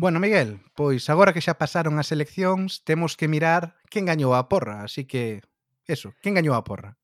Bueno, Miguel, pois agora que xa pasaron as eleccións, temos que mirar quen gañou a porra, así que eso, quen gañou a porra?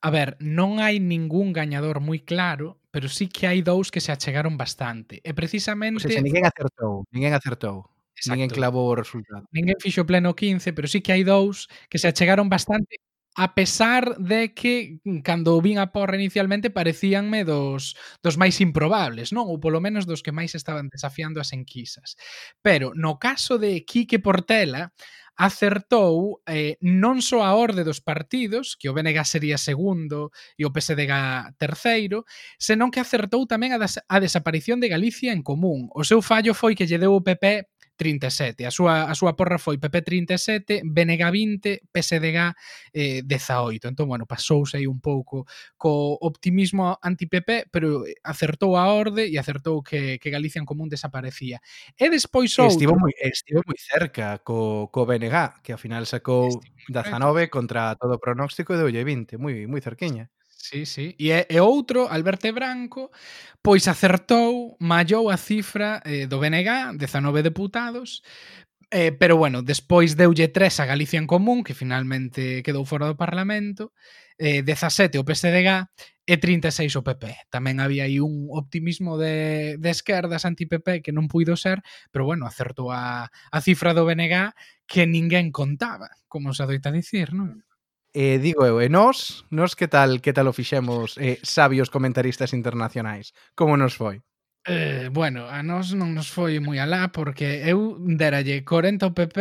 A ver, non hai ningún gañador moi claro, pero sí que hai dous que se achegaron bastante. E precisamente... O sea, ninguén acertou, ninguén acertou. Exacto. Ninguén clavou o resultado. Ninguén fixo pleno 15, pero sí que hai dous que se achegaron bastante a pesar de que mm, cando vin a porra inicialmente parecíanme dos, dos máis improbables, non? Ou polo menos dos que máis estaban desafiando as enquisas. Pero no caso de Quique Portela, acertou eh, non só a orde dos partidos, que o BNG sería segundo e o PSDG terceiro, senón que acertou tamén a, des a desaparición de Galicia en común. O seu fallo foi que lle deu o PP 37. A súa, a súa porra foi PP 37, BNG 20, PSDG eh, 18. Entón, bueno, pasouse aí un pouco co optimismo anti-PP, pero eh, acertou a orde e acertou que, que Galicia en Común desaparecía. E despois outro... Estivo moi, estivo moi cerca co, co BNG, que ao final sacou 19 contra todo pronóstico e deulle 20, moi, moi cerquiña. Sí, sí. E, e outro, Alberto Branco, pois acertou, mallou a cifra eh, do BNG, 19 deputados, Eh, pero bueno, despois deulle tres a Galicia en Común, que finalmente quedou fora do Parlamento, eh, 17 o PSDG e 36 o PP. Tamén había aí un optimismo de, de esquerdas anti-PP que non puido ser, pero bueno, acertou a, a cifra do BNG que ninguén contaba, como se adoita dicir, non? Eh, digo eu, e nós, nós que tal que tal o fixemos eh, sabios comentaristas internacionais? Como nos foi? Eh, bueno, a nós non nos foi moi alá porque eu deralle 40 o PP,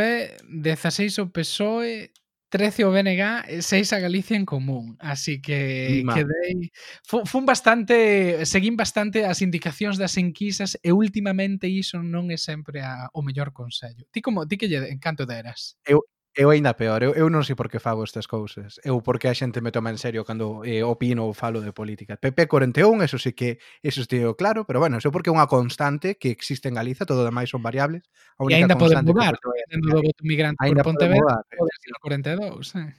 16 o PSOE, 13 o BNG e 6 a Galicia en común. Así que Ma. quedei... Fun bastante... Seguín bastante as indicacións das enquisas e últimamente iso non é sempre a, o mellor consello. Ti como... Ti que lle encanto deras? Eu, eu aínda peor, eu, eu non sei por que fago estas cousas, eu porque a xente me toma en serio cando eh, opino ou falo de política. PP41, eso sí que, eso estou claro, pero bueno, eso porque é unha constante que existe en Galiza, todo demais son variables. A única e aínda pode mudar, tendo do voto migrante por Pontevedra, eh. pode ser 42, eh?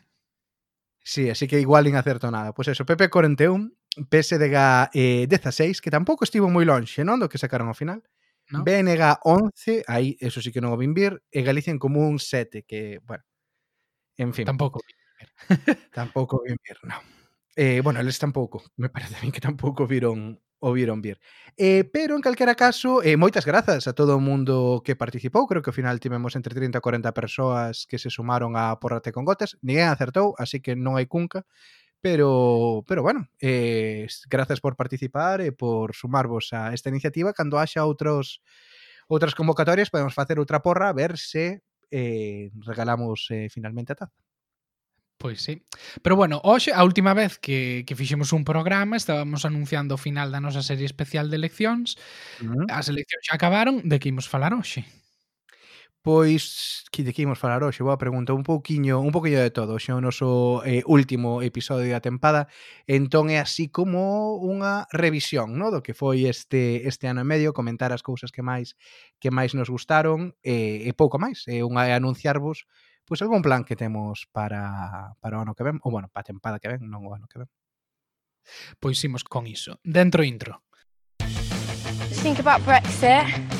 Sí, así que igual nin acerto nada. Pois pues eso, PP41, PSDG eh, 16, que tampouco estivo moi lonxe, non? Do que sacaron ao final. ¿no? BNG 11, aí eso sí que non o vin vir, e Galicia en Común 7, que, bueno, En fin. Tampoco. tampoco Vimir, no. Eh, bueno, eles tampouco, me parece a mí que tampouco viron o viron vir. Eh, pero, en calquera caso, eh, moitas grazas a todo o mundo que participou. Creo que ao final tivemos entre 30 e 40 persoas que se sumaron a Porrate con Gotas. Ninguén acertou, así que non hai cunca. Pero, pero bueno, eh, grazas por participar e por sumarvos a esta iniciativa. Cando haxa outros outras convocatorias podemos facer outra porra a ver se eh, regalamos eh, finalmente a taza. Pois sí. Pero bueno, hoxe, a última vez que, que fixemos un programa, estábamos anunciando o final da nosa serie especial de eleccións. Uh -huh. As eleccións xa acabaron, de que imos falar hoxe? Pois, que de que imos falar hoxe? Boa pregunta, un pouquiño, un pouquiño de todo. Xa o noso eh, último episodio da tempada, entón é así como unha revisión, no, do que foi este este ano e medio, comentar as cousas que máis que máis nos gustaron e, e pouco máis. É unha é anunciarvos pois algún plan que temos para para o ano que ven, ou bueno, para a tempada que ven, non o ano que ven. Pois imos con iso. Dentro intro. Think about Brexit.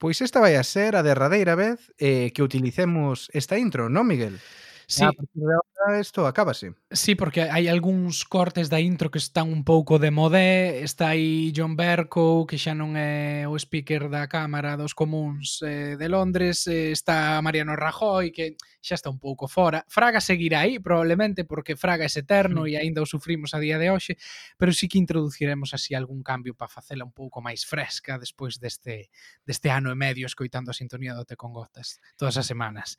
Pois esta vai a ser a derradeira vez eh, que utilicemos esta intro, non, Miguel? Sí. A partir de ahora isto acábase. Sí, porque hai algúns cortes da intro que están un pouco de modé, está aí John Berko, que xa non é o speaker da Cámara dos Comuns eh, de Londres, eh, está Mariano Rajoy, que xa está un pouco fora. Fraga seguirá aí, probablemente, porque Fraga é eterno sí. e aínda o sufrimos a día de hoxe, pero sí que introduciremos así algún cambio para facela un pouco máis fresca despois deste, deste ano e medio escoitando a sintonía do Te con Gotas todas as semanas.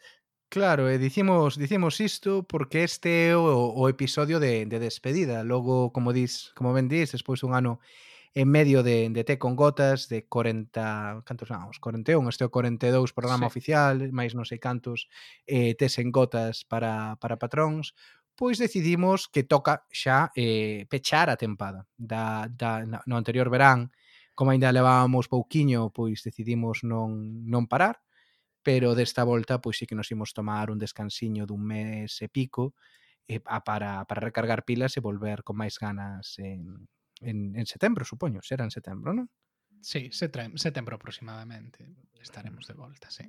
Claro, eh, e dicimos, dicimos isto porque este é o, o episodio de, de despedida. Logo, como dis, como ben dis, despois dun ano en medio de, de Té con Gotas, de 40... Cantos vamos? 41, este é o 42 programa sí. oficial, máis non sei cantos, eh, Tés en Gotas para, para patróns, pois decidimos que toca xa eh, pechar a tempada. Da, da, no anterior verán, como ainda levábamos pouquiño, pois decidimos non, non parar, pero desta volta pois sí que nos imos tomar un descansiño dun mes e pico eh, para, para recargar pilas e volver con máis ganas en, en, en setembro, supoño, será en setembro, non? Sí, setembro aproximadamente estaremos de volta, sí.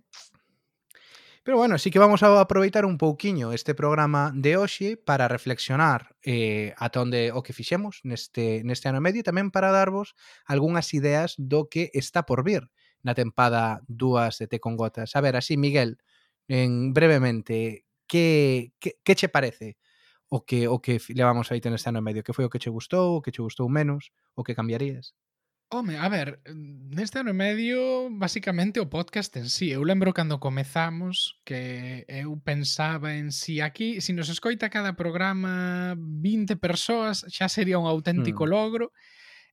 Pero bueno, sí que vamos a aproveitar un pouquiño este programa de hoxe para reflexionar eh, ata onde o que fixemos neste, neste ano e medio e tamén para darvos algunhas ideas do que está por vir na tempada dúas de Té con Gotas. A ver, así, Miguel, en brevemente, que, que, que che parece o que o que levamos aí neste ano e medio? Que foi o que che gustou, o que che gustou menos, o que cambiarías? Home, a ver, neste ano e medio, basicamente o podcast en sí. Eu lembro cando comezamos que eu pensaba en si aquí, se si nos escoita cada programa 20 persoas, xa sería un auténtico mm. logro.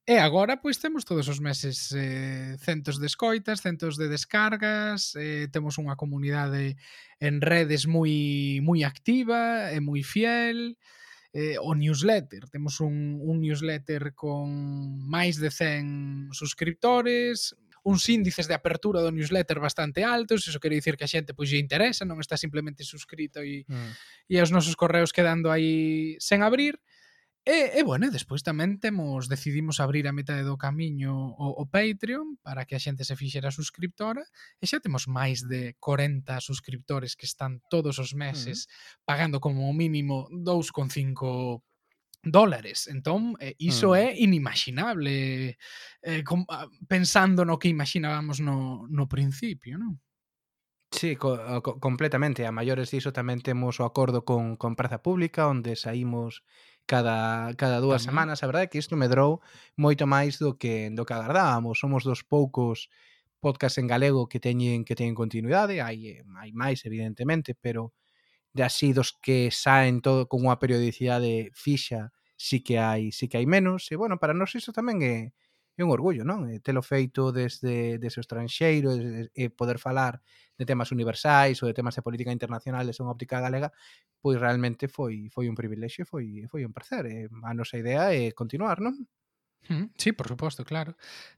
E agora pois temos todos os meses eh, centos de escoitas, centos de descargas, eh, temos unha comunidade en redes moi moi activa e moi fiel. Eh, o newsletter, temos un, un newsletter con máis de 100 suscriptores, uns índices de apertura do newsletter bastante altos, iso quere dicir que a xente pois lle interesa, non está simplemente suscrito e, mm. e os nosos correos quedando aí sen abrir E, e bueno, despois tamén temos decidimos abrir a metade do camiño o, o Patreon para que a xente se fixera suscriptora e xa temos máis de 40 suscriptores que están todos os mm. meses pagando como mínimo 2,5 dólares. Entón, eh, iso mm. é inimaginable eh, com, ah, pensando no que imaginábamos no, no principio, non? Sí, co, ah, co, completamente. A maiores diso tamén temos o acordo con, con Praza Pública onde saímos cada, cada dúas También. semanas. A verdade é que isto medrou moito máis do que do que agardábamos. Somos dos poucos podcast en galego que teñen que teñen continuidade, hai hai máis evidentemente, pero de así dos que saen todo con unha periodicidade fixa, sí que hai, sí que hai menos. E bueno, para nós iso tamén é é un orgullo, non? Eh, Telo feito desde, desde o estranxeiro, e poder falar de temas universais ou de temas de política internacional desde unha óptica galega, pois realmente foi foi un privilexio, foi foi un placer. Eh, a nosa idea é continuar, non? Sí, por suposto, claro.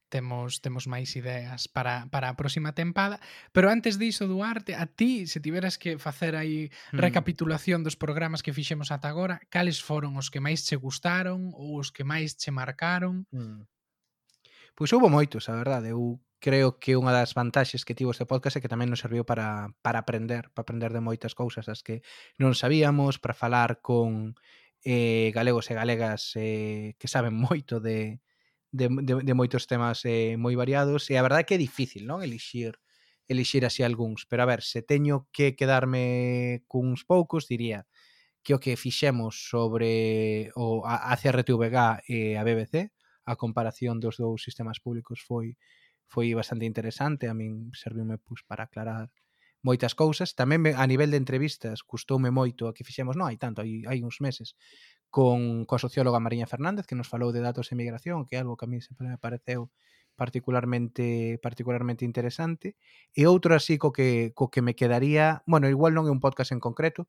Temos temos máis ideas para, para a próxima tempada, pero antes diso, Duarte, a ti, se tiveras que facer aí mm. recapitulación dos programas que fixemos ata agora, cales foron os que máis che gustaron ou os que máis che marcaron? Mm. Pois houve moitos, a verdade. Eu creo que unha das vantaxes que tivo este podcast é que tamén nos serviu para, para aprender, para aprender de moitas cousas das que non sabíamos, para falar con eh, galegos e galegas eh, que saben moito de, de, de, de moitos temas eh, moi variados e a verdade é que é difícil, non? Elixir elixir así algúns, pero a ver, se teño que quedarme cuns poucos, diría que o que fixemos sobre o a, a RTVG e a BBC a comparación dos dous sistemas públicos foi foi bastante interesante, a min serviume pois, para aclarar moitas cousas. Tamén me, a nivel de entrevistas custoume moito a que fixemos, non hai tanto, hai, hai uns meses, con coa socióloga Mariña Fernández que nos falou de datos de migración, que é algo que a mí sempre me pareceu particularmente particularmente interesante. E outro así co que co que me quedaría, bueno, igual non é un podcast en concreto,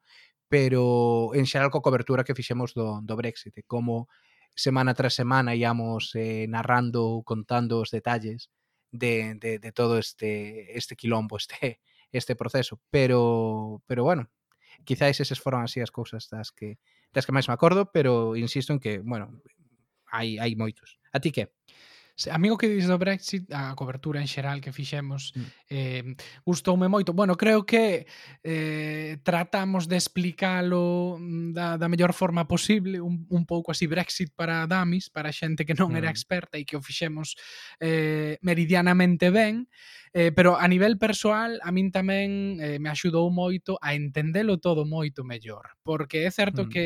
pero en xeral co cobertura que fixemos do do Brexit, como semana tras semana íamos eh, narrando, contando os detalles de, de, de, todo este, este quilombo, este, este proceso. Pero, pero bueno, quizáis esas foron así as cousas das que das que máis me acordo, pero insisto en que, bueno, hai, hai moitos. A ti que? Se- Amigo que dis do Brexit, a cobertura en xeral que fixemos, mm. eh, gustoume moito. Bueno, creo que eh, tratamos de explicalo mm, da, da mellor forma posible, un, un pouco así Brexit para damis, para xente que non mm. era experta e que o fixemos eh, meridianamente ben. Eh, pero a nivel persoal, a min tamén eh, me axudou moito a entendelo todo moito mellor, porque é certo mm. que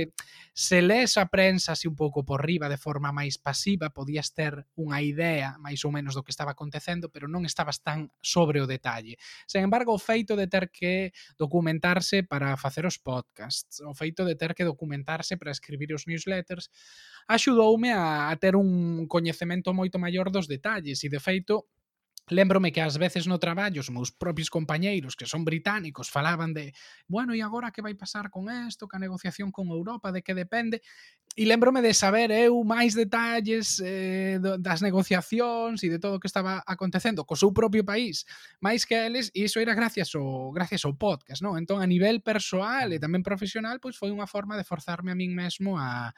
se lees a prensa así un pouco por riba de forma máis pasiva, podías ter unha idea máis ou menos do que estaba acontecendo, pero non estabas tan sobre o detalle. Sen embargo, o feito de ter que documentarse para facer os podcasts, o feito de ter que documentarse para escribir os newsletters, axudoume a, a ter un coñecemento moito maior dos detalles e de feito Lembrome que ás veces no traballo os meus propios compañeiros que son británicos falaban de, bueno, e agora que vai pasar con isto, que a negociación con Europa, de que depende? E lembrome de saber eh, eu máis detalles eh, das negociacións e de todo o que estaba acontecendo co seu propio país, máis que eles, e iso era gracias ao, gracias ao podcast, non? Entón, a nivel persoal e tamén profesional, pois foi unha forma de forzarme a min mesmo a,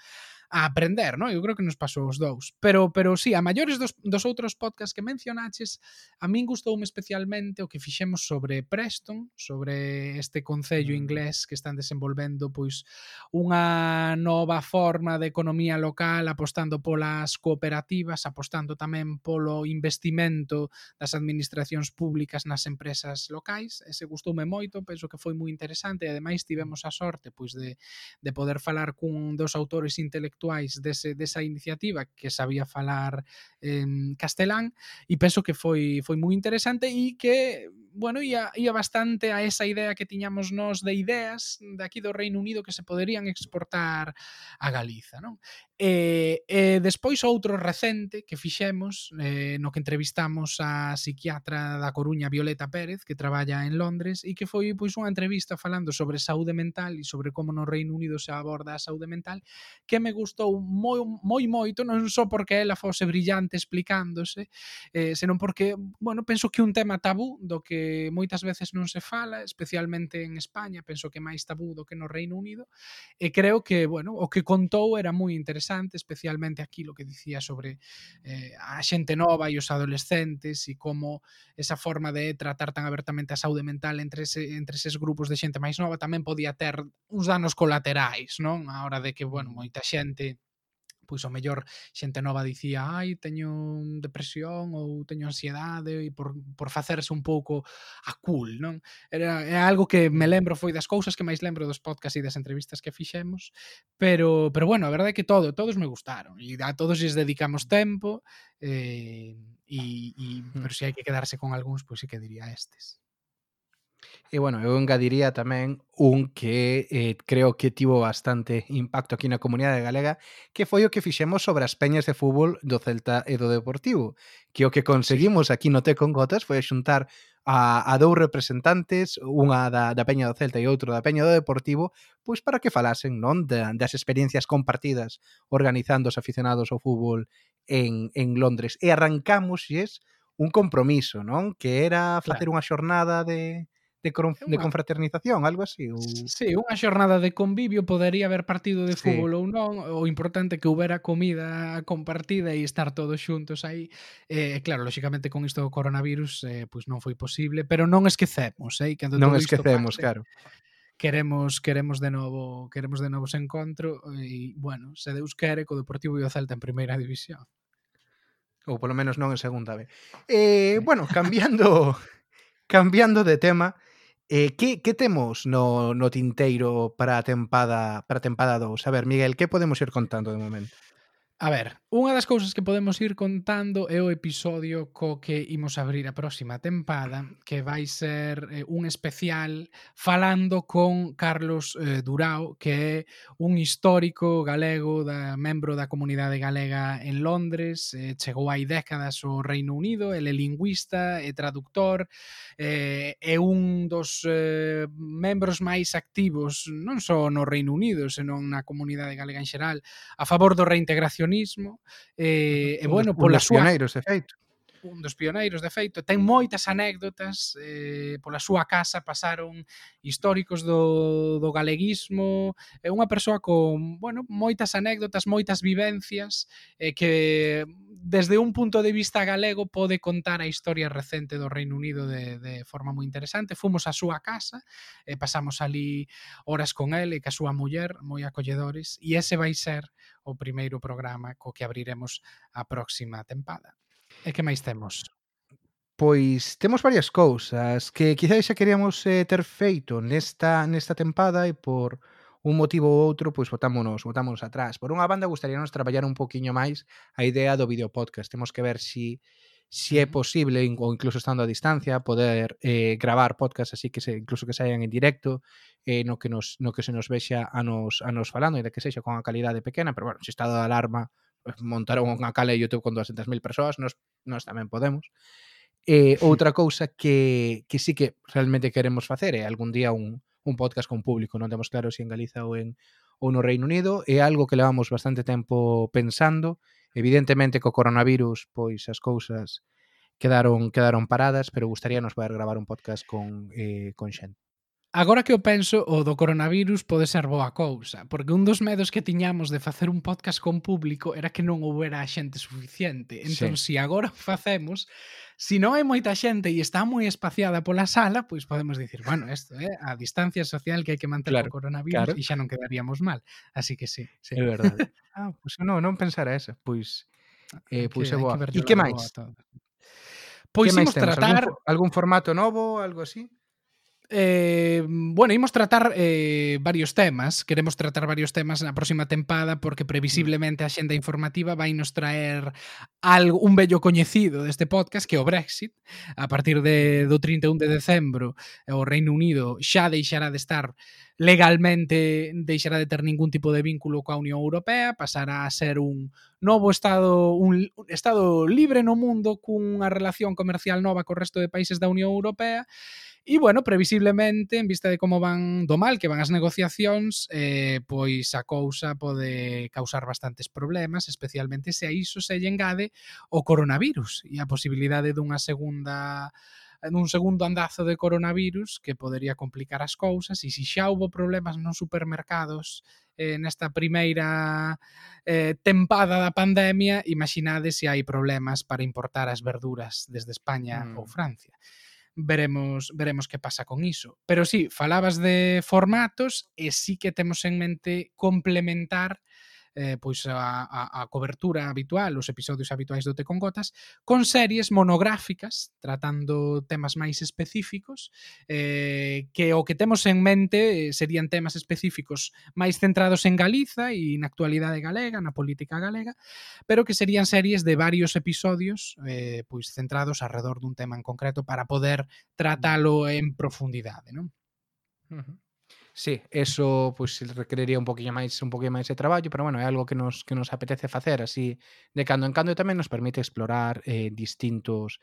a aprender, non? Eu creo que nos pasou os dous. Pero, pero sí, a maiores dos, dos outros podcasts que mencionaches, a min gustoume especialmente o que fixemos sobre Preston, sobre este concello mm. inglés que están desenvolvendo pois unha nova forma de economía local apostando polas cooperativas, apostando tamén polo investimento das administracións públicas nas empresas locais. Ese gustoume moito, penso que foi moi interesante e ademais tivemos a sorte pois de, de poder falar cun dos autores intelectuales intelectuais dese, desa iniciativa que sabía falar en castelán e penso que foi foi moi interesante e que bueno, ia, ia bastante a esa idea que tiñamos nós de ideas de aquí do Reino Unido que se poderían exportar a Galiza, non? E, e despois outro recente que fixemos eh, no que entrevistamos a psiquiatra da Coruña Violeta Pérez que traballa en Londres e que foi pois unha entrevista falando sobre saúde mental e sobre como no Reino Unido se aborda a saúde mental que me gustou gustou moi, moi moito, non só porque ela fose brillante explicándose, eh, senón porque, bueno, penso que un tema tabú do que moitas veces non se fala, especialmente en España, penso que máis tabú do que no Reino Unido, e creo que, bueno, o que contou era moi interesante, especialmente aquí lo que dicía sobre eh, a xente nova e os adolescentes e como esa forma de tratar tan abertamente a saúde mental entre ese, entre eses grupos de xente máis nova tamén podía ter uns danos colaterais, non? A hora de que, bueno, moita xente xente pois ao mellor xente nova dicía ai, teño depresión ou teño ansiedade e por, por facerse un pouco a cool, non? Era, é algo que me lembro, foi das cousas que máis lembro dos podcasts e das entrevistas que fixemos, pero, pero bueno, a verdade é que todo, todos me gustaron e a todos lles dedicamos mm. tempo eh, e, e, mm. pero se hai que quedarse con algúns, pois sí que diría estes. E, bueno, eu engadiría tamén un que eh, creo que tivo bastante impacto aquí na comunidade galega, que foi o que fixemos sobre as peñas de fútbol do Celta e do Deportivo, que o que conseguimos aquí no Té con Gotas foi xuntar a, a dous representantes, unha da, da Peña do Celta e outro da Peña do Deportivo, pois para que falasen non de, das experiencias compartidas organizando os aficionados ao fútbol en, en Londres. E arrancamos, xes, un compromiso, non? Que era facer claro. unha xornada de de, conf, de confraternización, algo así? Ou... Sí, unha xornada de convivio, podería haber partido de fútbol sí. ou non, o importante que houbera comida compartida e estar todos xuntos aí. Eh, claro, lóxicamente con isto do coronavirus eh, pois pues non foi posible, pero non esquecemos, eh, cando non esquecemos, parte, claro queremos queremos de novo queremos de novo ese encontro eh, e bueno, se Deus quere co Deportivo e o Celta en primeira división. Ou polo menos non en segunda B. Eh, bueno, cambiando cambiando de tema, Eh, que, que temos no, no tinteiro para a tempada para a tempada 2? A ver, Miguel, que podemos ir contando de momento? A ver, unha das cousas que podemos ir contando é o episodio co que imos abrir a próxima tempada, que vai ser eh, un especial falando con Carlos eh, Durao, que é un histórico galego, da, membro da comunidade galega en Londres, eh, chegou hai décadas ao Reino Unido, ele é lingüista, e traductor, eh, é un dos eh, membros máis activos, non só no Reino Unido, senón na comunidade galega en xeral, a favor do reintegración coleccionismo e, eh, e eh, bueno, pola súa... Pioneiros, efeito un dos pioneiros, de feito, ten moitas anécdotas, eh, pola súa casa pasaron históricos do, do galeguismo, é unha persoa con, bueno, moitas anécdotas, moitas vivencias, eh, que desde un punto de vista galego pode contar a historia recente do Reino Unido de, de forma moi interesante. Fomos á súa casa, eh, pasamos ali horas con ele e ca súa muller, moi acolledores, e ese vai ser o primeiro programa co que abriremos a próxima tempada. E que máis temos? Pois temos varias cousas que quizáis xa queríamos eh, ter feito nesta nesta tempada e por un motivo ou outro, pois botámonos, botámonos atrás. Por unha banda, gustaríanos traballar un poquiño máis a idea do videopodcast. Temos que ver si si é posible, ou incluso estando a distancia, poder eh, gravar podcast así que se, incluso que saian en directo, eh, no que nos no que se nos vexa a nos, a nos falando, e de que sexa con a calidade pequena, pero bueno, se estado de alarma montaron unha cala de YouTube con 200.000 persoas, nós, nós tamén podemos. Eh, outra cousa que, que sí que realmente queremos facer é eh, algún día un, un podcast con público, non temos claro se si en Galiza ou en ou no Reino Unido, é algo que levamos bastante tempo pensando. Evidentemente co coronavirus, pois as cousas quedaron quedaron paradas, pero gustaríanos poder gravar un podcast con eh, con xente. Agora que o penso, o do coronavirus pode ser boa cousa, porque un dos medos que tiñamos de facer un podcast con público era que non houbera xente suficiente. Entón, sí. se si agora facemos, se si non hai moita xente e está moi espaciada pola sala, pois podemos dicir, bueno, isto é eh, a distancia social que hai que manter claro, o coronavirus claro. e xa non quedaríamos mal. Así que sí. sí. É verdade. ah, pois non, non pensara esa. Pois, eh, pois é boa. E que máis? Pois imos tratar... Algún, algún formato novo, algo así? Eh, bueno, imos tratar eh, varios temas. Queremos tratar varios temas na próxima tempada Porque previsiblemente a xenda informativa vai nos traer algo, un bello coñecido deste podcast Que é o Brexit. A partir de, do 31 de decembro eh, O Reino Unido xa deixará de estar legalmente deixará de ter ningún tipo de vínculo coa Unión Europea, pasará a ser un novo estado un, un estado libre no mundo cunha relación comercial nova co resto de países da Unión Europea. E, bueno, previsiblemente, en vista de como van do mal que van as negociacións, eh, pois a cousa pode causar bastantes problemas, especialmente se a iso se lle engade o coronavirus e a posibilidade dunha segunda nun segundo andazo de coronavirus que podería complicar as cousas e se xa houve problemas nos supermercados eh, nesta primeira eh, tempada da pandemia, imaginade se hai problemas para importar as verduras desde España mm. ou Francia veremos veremos que pasa con iso. Pero sí, falabas de formatos e sí que temos en mente complementar eh, pois a, a, a cobertura habitual, os episodios habituais do Te con Gotas, con series monográficas tratando temas máis específicos, eh, que o que temos en mente eh, serían temas específicos máis centrados en Galiza e na actualidade galega, na política galega, pero que serían series de varios episodios eh, pois centrados alrededor dun tema en concreto para poder tratalo en profundidade, non? Uh -huh sí, eso pois pues, requeriría un poquillo máis un poquillo máis de traballo, pero bueno, é algo que nos que nos apetece facer así de cando en cando e tamén nos permite explorar eh, distintos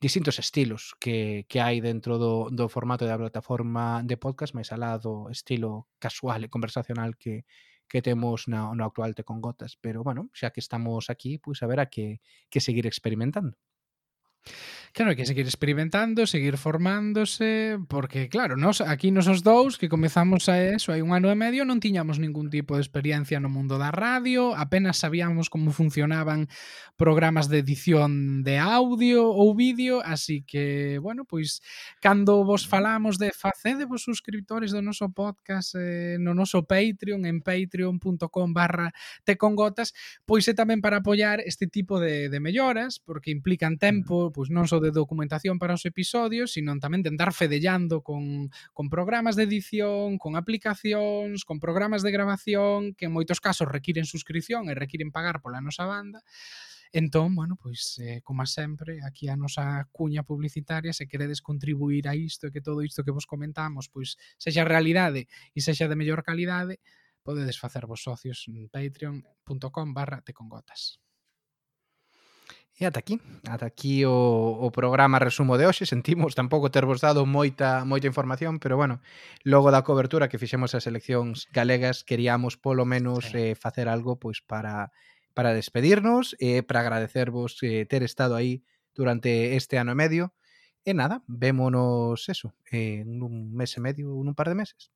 distintos estilos que, que hai dentro do, do formato da plataforma de podcast máis alá do estilo casual e conversacional que, que temos na, no actual Te con Gotas. Pero, bueno, xa que estamos aquí, pois pues, a ver a que, que seguir experimentando. Claro, hai que seguir experimentando, seguir formándose, porque claro, nos aquí nos os dous que comezamos a eso hai un ano e medio non tiñamos ningún tipo de experiencia no mundo da radio, apenas sabíamos como funcionaban programas de edición de audio ou vídeo, así que, bueno, pois cando vos falamos de facedevos suscriptores do noso podcast eh, no noso Patreon en patreon.com barra tecongotas, pois é tamén para apoiar este tipo de, de melloras, porque implican tempo, pois non só de documentación para os episodios, sino tamén de andar fedellando con, con programas de edición, con aplicacións, con programas de grabación, que en moitos casos requiren suscripción e requiren pagar pola nosa banda. Entón, bueno, pois, eh, como sempre, aquí a nosa cuña publicitaria, se queredes contribuir a isto e que todo isto que vos comentamos, pois, sexa realidade e sexa de mellor calidade, podedes facer vos socios en patreon.com barra tecongotas. E ata aquí, ata aquí o, o programa resumo de hoxe, sentimos tampouco tervos dado moita moita información, pero bueno, logo da cobertura que fixemos as eleccións galegas, queríamos polo menos sí. eh, facer algo pois para para despedirnos, eh, para agradecervos eh, ter estado aí durante este ano e medio. E nada, vémonos eso, eh, un mes e medio, nun par de meses.